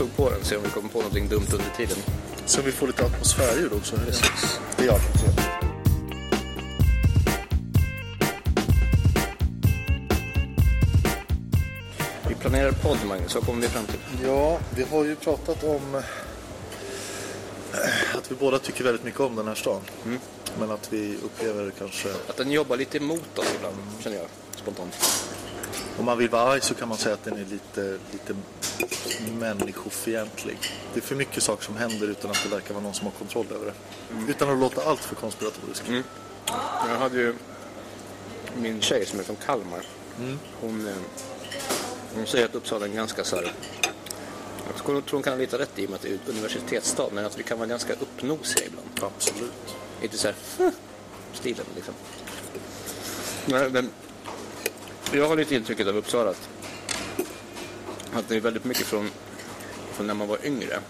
jag slog på den, se om vi kommer på någonting dumt under tiden. Så vi får lite atmosfärljud också. Det är trevligt. Vi planerar podd, Magnus. Vad kommer vi fram till? Ja, vi har ju pratat om eh, att vi båda tycker väldigt mycket om den här stan. Men att vi upplever kanske, Att den jobbar lite emot oss ibland, känner jag spontant. Om man vill vara arg så kan man säga att den är lite, lite människofientlig. Det är för mycket saker som händer utan att det verkar vara någon som har kontroll över det. Utan att låta allt för konspiratoriskt. Jag hade ju min tjej som är från Kalmar. Hon, eh, hon säger att Uppsala är en ganska så här... Jag tror hon kan ha lite rätt i och med att det är ett universitetsstad, men att vi kan vara ganska uppnosiga ibland. Absolut. Inte så här stilen liksom. Nej, men jag har lite intrycket av Uppsala att, att det är väldigt mycket från, från när man var yngre.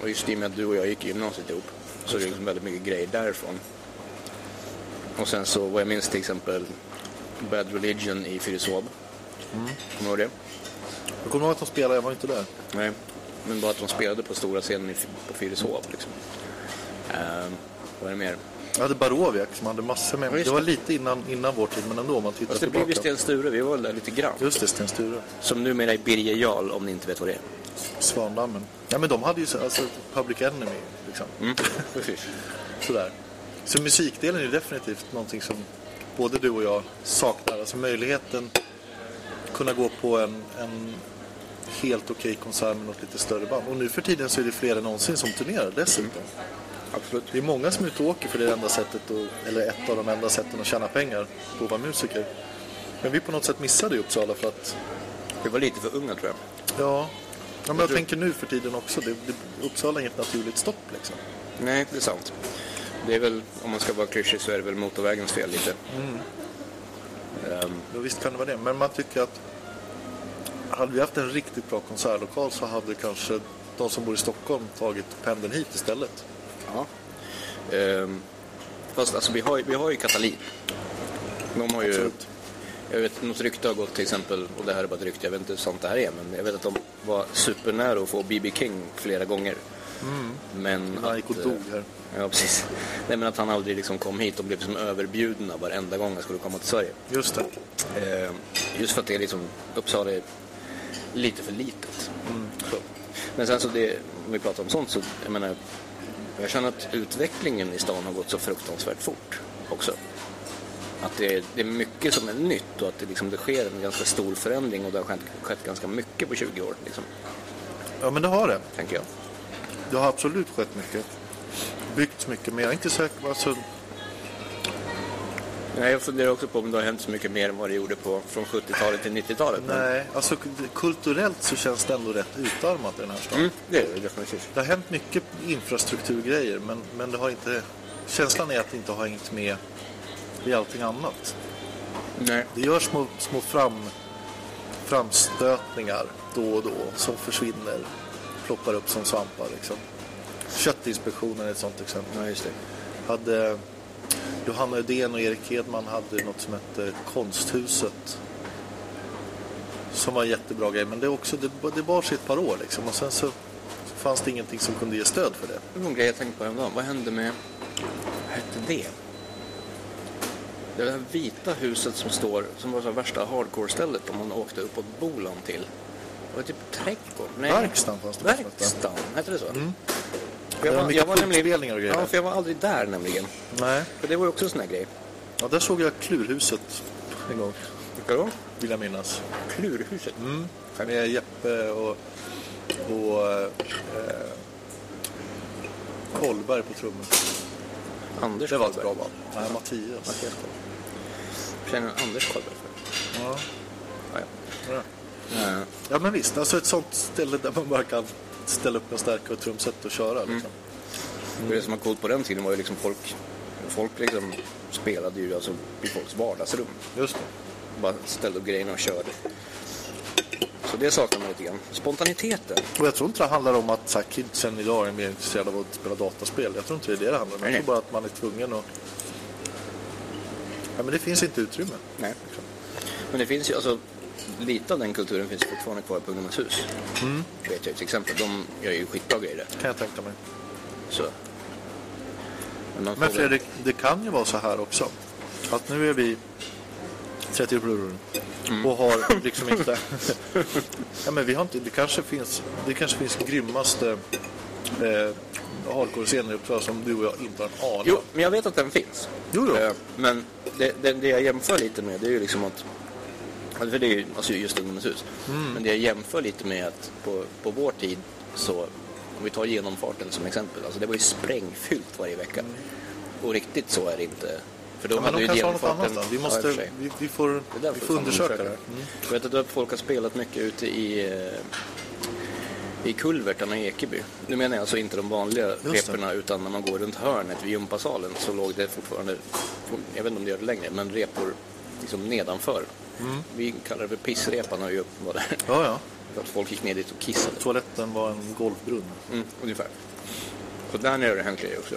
Och just i och med att du och jag gick i gymnasiet ihop så är det liksom väldigt mycket grejer därifrån. Och sen så, vad jag minns till exempel Bad Religion i Fyrishov. Kommer du ihåg det? Jag kommer ihåg att de spelade, jag var inte där. Nej, men bara att de spelade på stora scenen i, på Fyrishov liksom. Ehm, vad är det mer? Jag hade Baroviak som hade massor med. Ja, det var lite innan, innan vår tid, men ändå om man tittar Fast det blev ju tillbaka. Sten Sture, vi var väl där lite grann. Just det, Sten Sture. Som numera är Birger Jarl om ni inte vet vad det är. Svandammmen. Ja, men de hade ju så, alltså, Public Enemy, liksom. Mm. Precis. Sådär. Så musikdelen är definitivt någonting som både du och jag saknar. Alltså möjligheten att kunna gå på en, en helt okej konsert med något lite större band. Och nu för tiden så är det fler än någonsin som turnerar dessutom. Absolut. Det är många som är ute och åker för det är enda sättet, att, eller ett av de enda sätten att tjäna pengar på att vara musiker. Men vi på något sätt missade i Uppsala för att Vi var lite för unga tror jag. Ja, ja men jag tänker nu för tiden också. Det, det, Uppsala är inget naturligt stopp liksom. Nej, det är sant. Det är väl, om man ska vara klyschig så är det väl motorvägens fel lite. Ehm, Ja, visst kan det vara det. Men man tycker att hade vi haft en riktigt bra konsertlokal så hade kanske de som bor i Stockholm tagit pendeln hit istället. Ja. Ehm, fast alltså vi har, ju- vi har ju Katalin. De har ju, Absolut. jag vet något rykte har gått till exempel, och det här är bara ett rykte, jag vet inte hur sant det här är, men jag vet att de var supernära att få B.B. King flera gånger. Men Han gick och att, dog eh, här. Ja, precis. Nej, men att han aldrig liksom kom hit och blev som överbjudna varenda gång han skulle komma till Sverige. Just det. Eh, just för att det är liksom, Uppsala är lite för litet. Så. Men sen så det, om vi pratar om sånt så, jag menar, jag känner att utvecklingen i stan har gått så fruktansvärt fort också. Att det är, det är mycket som är nytt och att det, liksom, det sker en ganska stor förändring och det har skett, skett ganska mycket på 20 år, liksom, Ja men det har det. tänker jag. Det har absolut skett mycket. Byggts mycket. Men jag är inte säker på... Alltså, Nej, jag funderar också på om det har hänt så mycket mer än vad det gjorde på, från 70-talet till 90-talet. men- nej, alltså kulturellt så känns det ändå rätt utarmat i den här stan. Mm, det är det definitivt. Det har hänt mycket infrastrukturgrejer men, men det har inte... Känslan är att det inte har hängt med i allting annat. Nej. Det görs små, små fram, framstötningar då och då som försvinner, ploppar upp som svampar. Liksom. Köttinspektionen är ett sånt exempel. Ja, just det. Hade Johanna Ödén och Erik Hedman hade något som hette Konsthuset. Som var en jättebra grej, men det, är också, det, det bar sig ett par år liksom. Och sen så fanns det ingenting som kunde ge stöd för det. Det var en grej jag tänkte på häromdagen. Vad hände med... Vad hette det? Det där vita huset som står, som var så värsta hardcore-stället om man åkte uppåt Bolan till. Det var typ trädgård. Nej. Verkstan fanns det Verkstan, hette det så? Mm. Det var mycket punkspelningar och grejer. Ja, för jag var aldrig där nämligen. Nej, För det var ju också en sån här grej. ja, där såg jag Klurhuset en gång, Vilka då? vill jag minnas. Klurhuset. Mm. Med Jeppe och, och eh, Kollberg på trummor. Anders Det var ett bra band. Nej, Mattias. Mattias Karlberg. Känner Anders Karlberg för? Ja. Ja, Ja. ja. Eh, ja, men visst. Alltså ett sånt ställe där man bara kan ställa upp en stärkare och trumset och köra. Liksom. Det som var coolt på den tiden var ju liksom folk, folk liksom spelade ju alltså i folks vardagsrum. Just det. Bara ställde upp grejerna och körde. Så det saknar man lite grann. Spontaniteten. Och jag tror inte det handlar om att så här, kidsen idag är mer intresserade av att spela dataspel. Jag tror inte det är det det handlar om. Jag tror bara att man är tvungen att... Ja, men det finns inte utrymme. Nej. Men det finns ju alltså, lite av den kulturen finns fortfarande kvar på Ungdomens hus. Vet jag till exempel. De gör ju skitbra grejer där. Kan jag tänka mig. Så. Men, Men Fredrik, det kan ju vara så här också. Att nu är vi 30 år och har liksom inte... ja, men vi har inte... Det kanske finns, det kanske finns grymmaste eh, hardcore-scenen i Uppsala som du och jag inte har en aning Jo, om. men jag vet att den finns. Jo, jo. Eh, Men det, det, det jag jämför lite med det är ju liksom att För det är ju alltså just Ungdomens hus. Mm. Men det jag jämför lite med att på, på vår tid så om vi tar genomfarten som exempel. Alltså det var ju sprängfyllt varje vecka. Och riktigt så är det inte. För då Ja, men de ju kanske har något annat då. Vi, Ja, måste, sig. vi, vi, får, vi får undersöka det. undersöka Jag vet att folk har spelat mycket ute i, eh, i kulvertarna i Ekeby. Nu menar jag alltså inte de vanliga reporna utan när man går runt hörnet vid gympasalen så låg det fortfarande, jag vet inte om det gör det längre, men repor liksom nedanför. Mm. Vi kallar det för pissrepan och ju var där. Ja, ja. För att folk gick ner dit och kissade. Toaletten var en golfbrunn. Mm, ungefär. Så där nere har det hänt grejer också.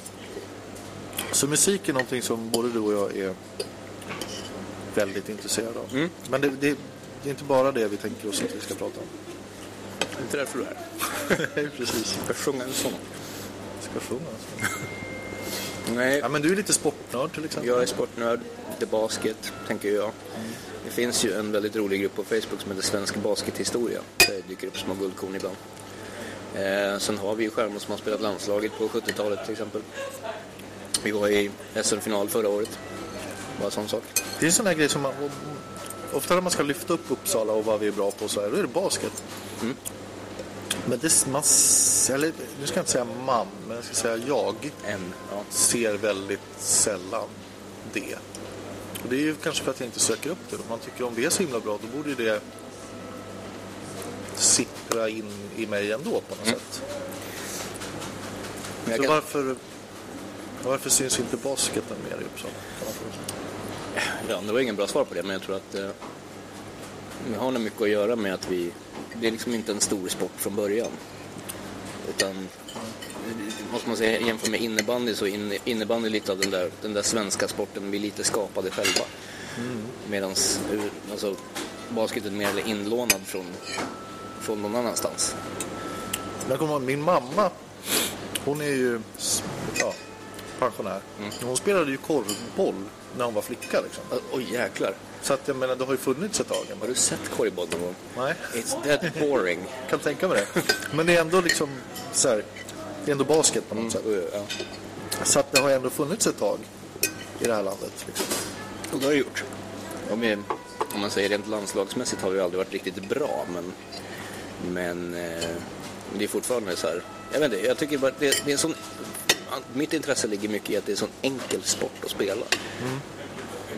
Så musik är någonting som både du och jag är väldigt intresserade av. Mm. Men det, det, det är inte bara det vi tänker oss att vi ska prata om. Det är inte därför du är här. Precis. Jag ska sjunga en sång. Ska sjunga. alltså. Nej, Ja, men du är lite sportnörd till exempel. Jag är sportnörd, det är basket, tänker jag. Det finns ju en väldigt rolig grupp på Facebook som heter Svensk Baskethistoria. Där det dyker upp små guldkorn ibland. Eh, sen har vi ju stjärnor som har spelat landslaget på 70-talet till exempel. Vi var i SM-final förra året. Bara sån sak. Det är en sån här grej som man... Ofta när man ska lyfta upp Uppsala och vad vi är bra på så här, då är det basket. Mm. Men det, man, eller, nu ska jag inte säga man, men jag ska säga jag En, ja. ser väldigt sällan det. Och det är ju kanske för att jag inte söker upp det. Om man tycker om det är så himla bra, då borde ju det sippra in i mig ändå på något Mm. sätt. Så kan, varför, varför syns inte basketen mer i Uppsala? Ja, det var ingen bra svar på det, men jag tror att eh, det har nog mycket att göra med att vi... Det är liksom inte en stor sport från början. Utan måste man säga jämfört med innebandy så är innebandy lite av den där, den där svenska sporten vi lite skapade själva. Medan alltså, är mer eller inlånad från, från någon annanstans. Jag kommer ihåg, min mamma, hon är ju ja, pensionär. Mm. Hon spelade ju korvboll när hon var flicka. Liksom. Oj jäklar. Så att jag menar, det har ju funnits ett tag. Har du sett korgboll någon gång? Nej, It's that boring. kan tänka mig det. Men det är ändå liksom så här, det är ändå basket på något sätt. Mm, ja. Så att det har ändå funnits ett tag i det här landet. Liksom. Och det har det gjort. Om, vi, om man säger rent landslagsmässigt har vi aldrig varit riktigt bra, men, men eh, det är fortfarande så här. Jag vet inte, jag tycker bara det, det är en sån, mitt intresse ligger mycket i att det är en sån enkel sport att spela.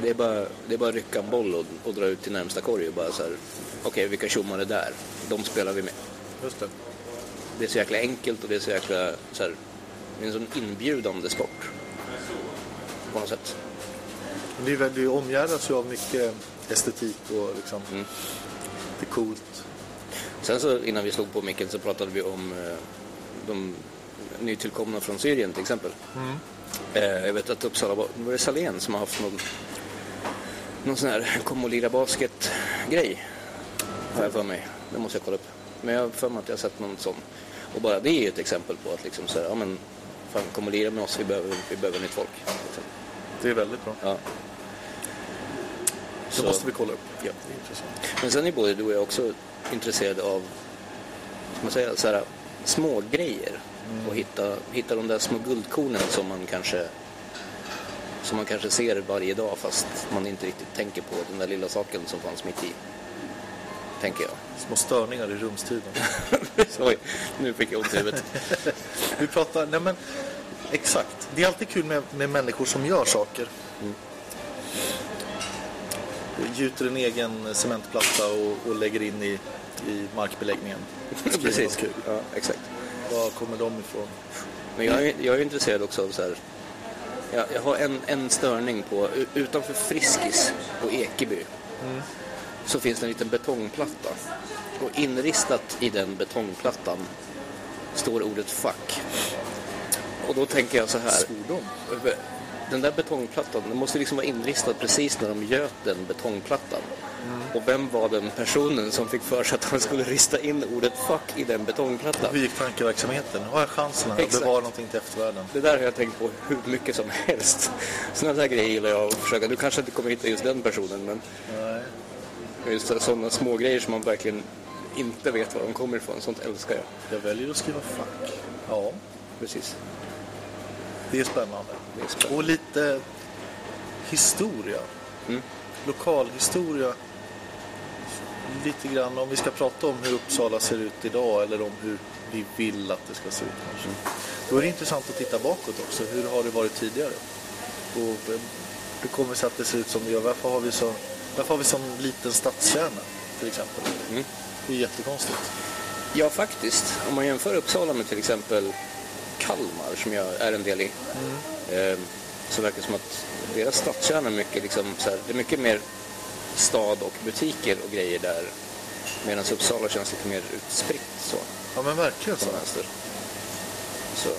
Det, är bara, det är bara att rycka en boll och, och dra ut till närmsta korg och bara så här, okej vilka tjommar där? De spelar vi med. Just det. Det är så jäkla enkelt och det är så jäkla, så här, det är en sån inbjudande sport. På något sätt. Det, är, det omgärdas ju av mycket estetik och liksom, Mm. det är coolt. Sen så innan vi slog på micken så pratade vi om eh, de nytillkomna från Syrien till exempel. Eh, jag vet att Uppsala var, var det Salén som har haft någon, någon sån här kom och lira basket grej. Har jag för mig. Det måste jag kolla upp. Men jag har för mig att jag har sett någon sån. Och bara det är ju ett exempel på att liksom så här, ja men fan kom och lira med oss, vi behöver, vi behöver nytt folk. Liksom. Det är väldigt bra. Ja. Det Så- måste vi kolla upp. Ja. Det är intressant. Men sen är både du och jag också intresserade av ska man säga, så här, små grejer och hitta, hitta de där små guldkornen som man kanske som man kanske ser varje dag fast man inte riktigt tänker på den där lilla saken som fanns mitt i. Tänker jag. Små störningar i rumstiden. Oj, nu fick jag ont i huvudet. Vi pratar, nej men exakt. Det är alltid kul med, med människor som gör saker. Mm. Gjuter en egen cementplatta och, och lägger in i, i markbeläggningen. Precis. kul. Ja, exakt. Var kommer de ifrån? Men jag är, jag är intresserad också av så här. Jag, jag har en, en störning på, utanför Friskis på Ekeby. Så finns det en liten betongplatta. Och inristat i den betongplattan står ordet fuck. Och då tänker jag så här. Svordom. Den där betongplattan, den måste liksom vara inristad precis när de göt den betongplattan. Mm. Och vem var den personen som fick för sig att han skulle rista in ordet fuck i den betongplattan? Hur gick tankeverksamheten? Har jag chansen här att Exakt. bevara någonting till eftervärlden. Det där har jag tänkt på hur mycket som helst. Sådana där grejer gillar jag att försöka. Du kanske inte kommer hitta just den personen, men Nej. just sådana små grejer som man verkligen inte vet var de kommer ifrån. Sånt älskar jag. Jag väljer att skriva fuck. Ja, Precis. Det är spännande. Det är spännande. Och lite historia. Mm. Lokalhistoria. Lite grann om vi ska prata om hur Uppsala ser ut idag eller om hur vi vill att det ska se ut kanske. Då är det intressant att titta bakåt också. Hur har det varit tidigare? Och eh, hur kommer det sig att det ser ut som det gör? Varför har vi så, varför har vi sån liten stadskärna till exempel? Mm. Det är jättekonstigt. Ja, faktiskt. Om man jämför Uppsala med till exempel Kalmar, som jag är en del i, eh, så verkar det som att deras stadskärna är mycket, liksom, så här, det är mycket mer stad och butiker och grejer där. Medan Uppsala känns lite mer utspritt så, Ja men verkligen så. vänster. Så,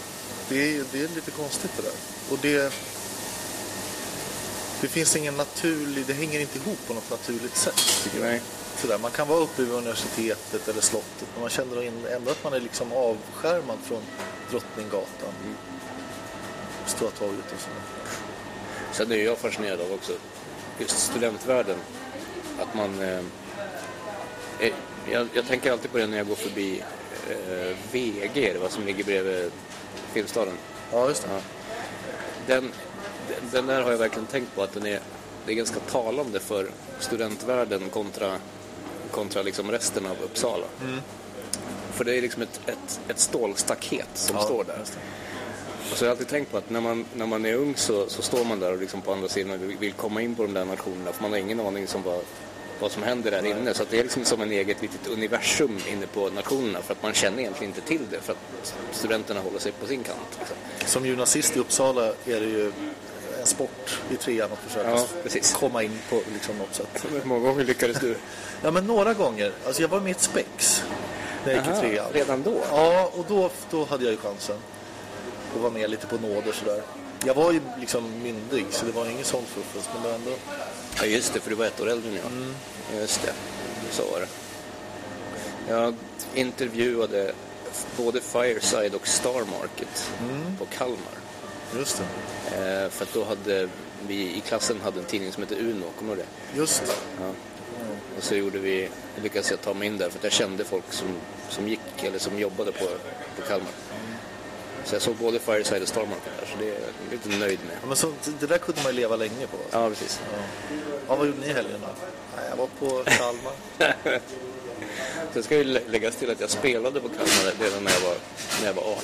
Det är, det är lite konstigt det där. Och det, det finns ingen naturlig, det hänger inte ihop på något naturligt sätt. Tycker jag. nej. Sådär, man kan vara uppe vid universitetet eller slottet men man känner ändå att man är liksom avskärmad från Drottninggatan. Stora torget och sådär. Sen är jag fascinerad av också just studentvärlden. Att man... Eh, jag, jag tänker alltid på det när jag går förbi eh, VG, det var som ligger bredvid Filmstaden. Ja, just det. Ja. Den, den, den där har jag verkligen tänkt på att den är, det är ganska talande för studentvärlden kontra, kontra liksom resten av Uppsala. För det är liksom ett, ett, ett stålstaket som Ja, står där. Och så har jag alltid tänkt på att när man, när man är ung så, så står man där och liksom på andra sidan och vill komma in på de där nationerna för man har ingen aning om vad, vad som händer där inne. Så det är liksom som en eget litet universum inne på nationerna för att man känner egentligen inte till det för att studenterna håller sig på sin kant. Liksom. Som gymnasist i Uppsala är det ju en sport i trean att försöka Ja, komma in på liksom något sätt. Hur många gånger lyckades du? Ja, men några gånger. Alltså jag var med i ett spex när jag gick i trean. redan då? Ja, och då, då hade jag ju chansen att vara med lite på nåd och sådär. Jag var ju liksom myndig så det var inget sånt fuffens men det var ändå... Ja just det, för du var ett år äldre än jag. Just det, så var det. Jag intervjuade både Fireside och Star Market på Kalmar. Just det. Eh, för att då hade vi i klassen hade en tidning som hette Uno, kommer du det? Just det. Ja. Och så gjorde vi, lyckades jag ta mig in där för att jag kände folk som, som gick eller som jobbade på, på Kalmar. Så jag såg både Fireside och Star Market där, så det är jag lite nöjd med. Ja, men så, det där kunde man ju leva länge på. Alltså. Ja, precis. Ja. ja, vad gjorde ni i helgen då? Nej, jag var på Kalmar. Sen ska ju lä- läggas till att jag spelade på Kalmar redan när jag var, när jag var 18.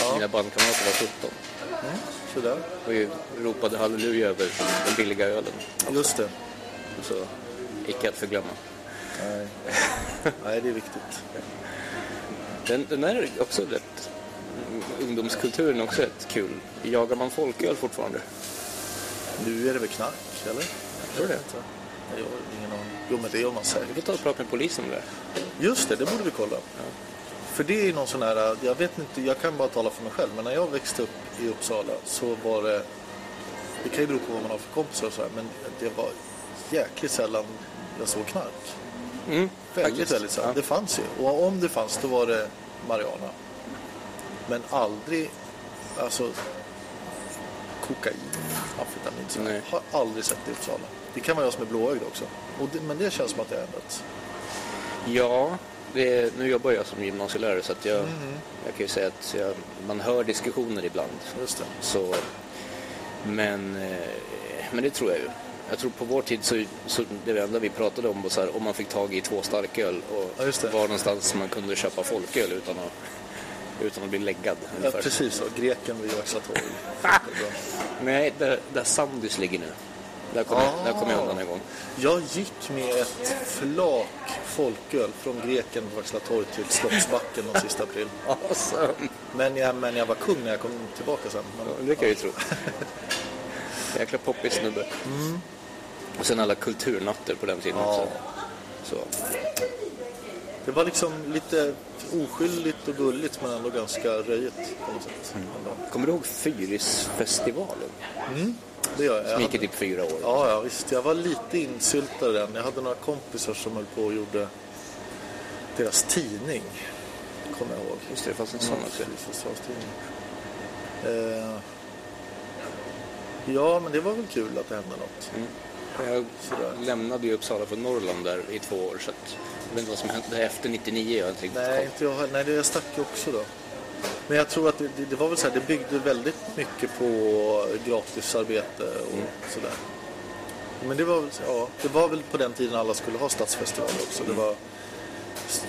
Ja. Mina bandkamrater var 17. Mm, sådär. Och ropade halleluja över den billiga ölen. Just det. Så icke att förglömma. Nej. Nej, det är viktigt. Den, den är också rätt... Ungdomskulturen är också rätt kul. Jagar man folköl fortfarande? Nu är det väl knark, eller? Tror du det? Inte. Jag har ingen aning. Jo, men det gör man Vi säkert. får ta och prata med polisen om det. Just det, det borde vi kolla. För det är någon sån här, jag vet inte, jag kan bara tala för mig själv, men när jag växte upp i Uppsala så var det, det kan ju bero på vad man har för kompisar och så här, men det var jäkligt sällan jag såg knark. Mm, Väldigt, faktiskt. väldigt sällan. Ja. Det fanns ju. Och om det fanns, då var det Mariana. Men aldrig, alltså, kokain, amfetamin, så. Nej. har aldrig sett det i Uppsala. Det kan vara jag som är blåögd också. Och det, men det känns som att det har ändrats. Ja, det, nu jobbar jag som gymnasielärare så att jag, Mm. jag kan ju säga att jag, man hör diskussioner ibland. Just det. Så, men, eh, men det tror jag ju. Jag tror på vår tid så, så det enda vi pratade om var så här, om man fick tag i två starköl och Ja, var någonstans man kunde köpa folköl utan att, utan att bli läggad. Ja, precis så. Greken vid Vaxla torg. Nej, där, där Sandys ligger nu. Där kom, jag, där kom jag undan en gång. Jag gick med ett flak folköl från Greken vid Vaxla torg till Slottsbacken den sista april. Awesome. Men jag, men jag var kung när jag kom tillbaka sen. Men, Ja, det kan jag ju tro. Jäkla poppis snubbe. Och sen alla kulturnatter på den tiden Ja. också. Så. Det var liksom lite oskyldigt och gulligt men ändå ganska röjigt på något sätt. Ändå. Kommer du ihåg Fyrisfestivalen? Det gör jag. jag Som gick i hade, typ fyra år. ja, ja, visst. Jag var lite insyltad i den. Jag hade några kompisar som höll på och gjorde deras tidning. Kommer jag ihåg. Just det, det fanns en sån också. Festivalstidning. Eh, ja, men det var väl kul att det hände något. Jag lämnade ju Uppsala för Norrland där i två år så att jag vet inte vad som hände efter 99. Jag har inte riktigt Nej, inte jag. Nej, det jag stack ju också då. Men jag tror att det, det, var väl så här, det byggde väldigt mycket på gratisarbete och Mm. sådär. Men det var, väl- ja, det var väl på den tiden alla skulle ha stadsfestival också. Mm. Det var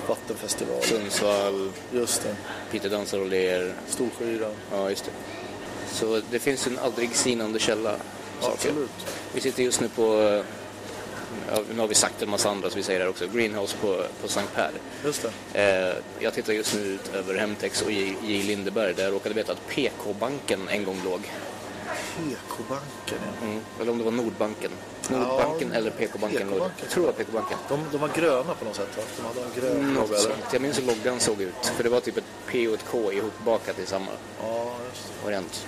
vattenfestival. Sundsvall, Just det. Peter dansar och ler. Storsjöyran. Ja, just det. Så det finns en aldrig sinande källa. Saker. Absolut. Vi sitter just nu på, eh, ja, nu har vi sagt en massa andra så vi säger det också, Greenhouse på, på Sankt Per. Just det. Eh, jag tittar just nu ut över Hemtex och J. J. Lindeberg där jag råkade veta att PK-banken en gång låg. PK-banken, ja. Mm. Eller om det var Nordbanken. Nordbanken Ja, eller PK-banken låg. Jag tror det var PK-banken. De, de var gröna på något sätt, va? De hade en grön Något sånt. Jag minns hur loggan såg ut. För det var typ ett P och ett K ihopbakat i samma Ja, just det. variant.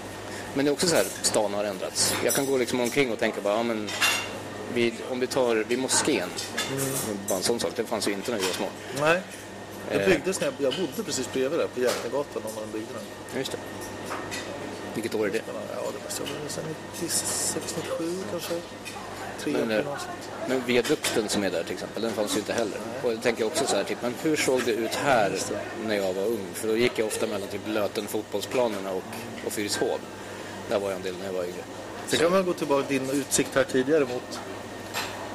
Men det är också så här, stan har ändrats. Jag kan gå liksom omkring och tänka bara, ja men vid, om vi tar vid moskén, bara en sån sak, det fanns ju inte när vi var små. Nej. Det Eh. byggdes när jag, jag bodde precis bredvid där på Jäkagatan när man byggde den. Just det. Vilket år är det? Ja, det måste jag vara sen 96, 97 kanske. Men, eh. Men viadukten som är där till exempel, den fanns ju inte heller. Och jag tänker också så här, typ, men hur såg det ut här när jag var ung? För då gick jag ofta mellan typ Löten fotbollsplanerna och, och Fyrishov. Där var jag en del när jag var yngre. Sen kan man gå tillbaka till din utsikt här tidigare mot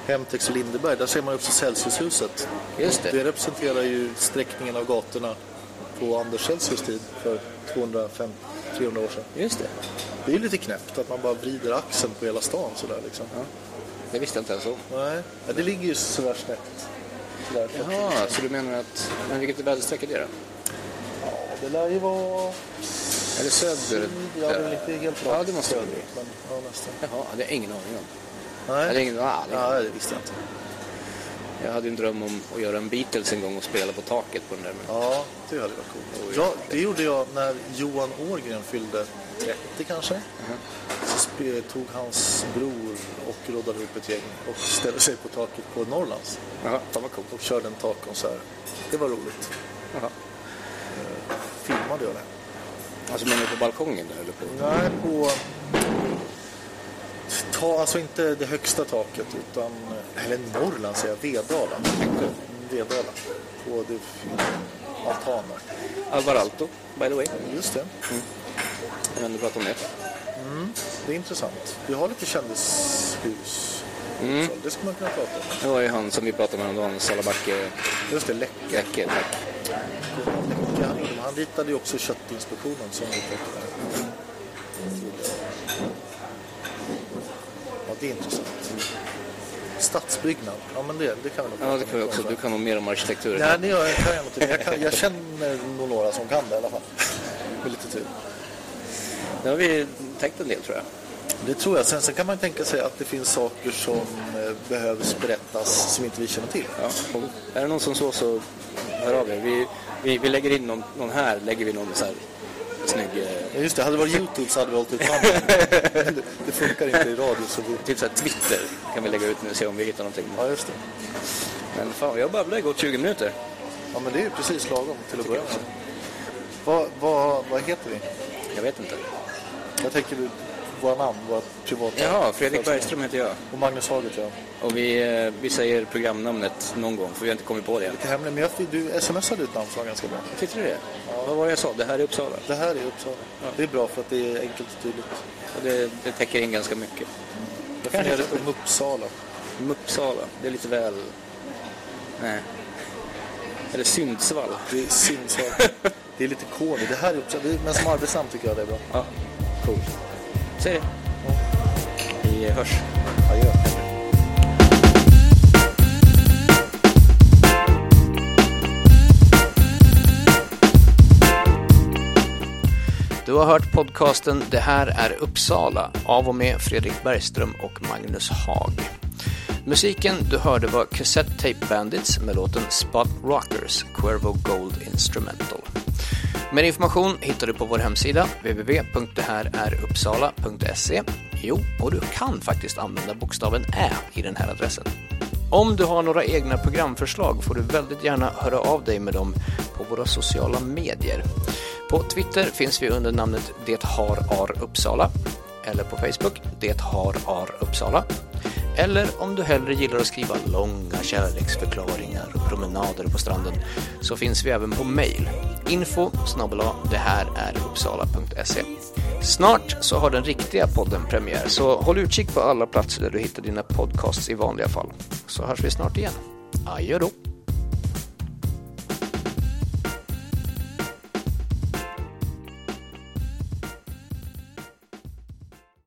Hemtex och Lindeberg. Där ser man också Celsiushuset. Just det. Det representerar ju sträckningen av gatorna på Anders Celsius tid för 200-300 år sedan. Just det. Det är lite knäppt att man bara vrider axeln på hela stan sådär liksom. Ja. Det visste jag inte ens om. Nej, ja, det ligger ju sådär snett. Sådär. Jaha, så du menar att... Men vilket väderstreck är det då? Ja, det lär ju vara... Är det söder? Ja, det är inte helt Ja, det måste det söderut, men ja, nästan. Jaha, det har jag ingen aning om. Nej. Jag hade ingen aning. Nej, det visste jag inte. Jag hade en dröm om att göra en Beatles en gång och spela på taket på den där. Men... Ja, det hade varit coolt. Ja, det gjorde jag när Johan Ågren fyllde 30 kanske. Så tog hans bror och råddade ihop ett gäng och ställde sig på taket på Norrlands fan vad coolt. och körde en takkonsert. Det var roligt. Jaha. Filmade jag det? Alltså menar du på balkongen där eller på? Nej, på... Ta, alltså inte det högsta taket utan... Eller Norrland säger jag, Vedala. Mm, Vedala. På det altan där. Alvar Aalto, by the way. Just det. Jag vet inte prata om det. Det är intressant. Vi har lite kändishus. Så det ska man kunna prata om. Det var ju han som vi pratade med häromdagen, Salabacke Just det, Läcke. Läcke. tack. Läcke han, han ritade ju också Köttinspektionen som vi pratade om. Ja, det är intressant. Stadsbyggnad. Ja, men det, det kan vi nog Ja, det kan vi också. Du kan nog mer om arkitektur. Nej, det gör jag, kan jag inte. Jag, kan, jag känner nog några som kan det i alla fall. Med lite tur. Det har vi tänkt en del tror jag. Det tror jag. Sen, sen kan man tänka sig att det finns saker som eh, behövs berättas som inte vi känner till. Ja. Är det någon som så så hör av er. Vi, vi, vi lägger in någon, någon här, lägger vi någon så här snygg, eh, Ja, just det. Hade det varit Youtube så hade vi hållit ut handen. Det funkar inte i radio så vi... typ så här Twitter kan vi lägga ut nu och se om vi hittar någonting. Ja, just det. Men fan, jag babblar gått 20 minuter. Ja, men det är ju precis lagom till att börja med. Vad, vad, vad heter vi? Jag vet inte. Jag tänker du, våra namn, våra privata... Jaha, Fredrik Bergström heter jag. Och Magnus Haget, ja. Och vi, eh, vi säger programnamnet någon gång, för vi har inte kommit på det än. Lite hemligt, men jag, du smsade ut namn ganska bra. Tyckte du det? Vad var det jag sa? Det här är Uppsala. Det här är Uppsala. Det är bra för att det är enkelt och tydligt. Och det, det täcker in ganska mycket. Jag funderade på Uppsala. Uppsala, det är lite väl... Nej. Eller Sundsvall. Det är Sundsvall. Det är lite kod. Det här är Uppsala. Men som arbetsnamn tycker jag det är bra. Ja, coolt. Säg det. Vi hörs. Adjö. Du har hört podcasten Det här är Uppsala av och med Fredrik Bergström och Magnus Haag. Musiken du hörde var Cassette Tape Bandits med låten Spot Rockers, Cuervo Gold Instrumental. Mer information hittar du på vår hemsida www.dethäräruppsala.se. Jo, och du kan faktiskt använda bokstaven Ä i den här adressen. Om du har några egna programförslag får du väldigt gärna höra av dig med dem på våra sociala medier. På Twitter finns vi under namnet Det har ar Uppsala eller på Facebook Det har ar Uppsala. Eller om du hellre gillar att skriva långa kärleksförklaringar och promenader på stranden så finns vi även på mail. Info det här är uppsala.se. Snart så har den riktiga podden premiär så håll utkik på alla platser där du hittar dina podcasts i vanliga fall. Så hörs vi snart igen. Adjö då!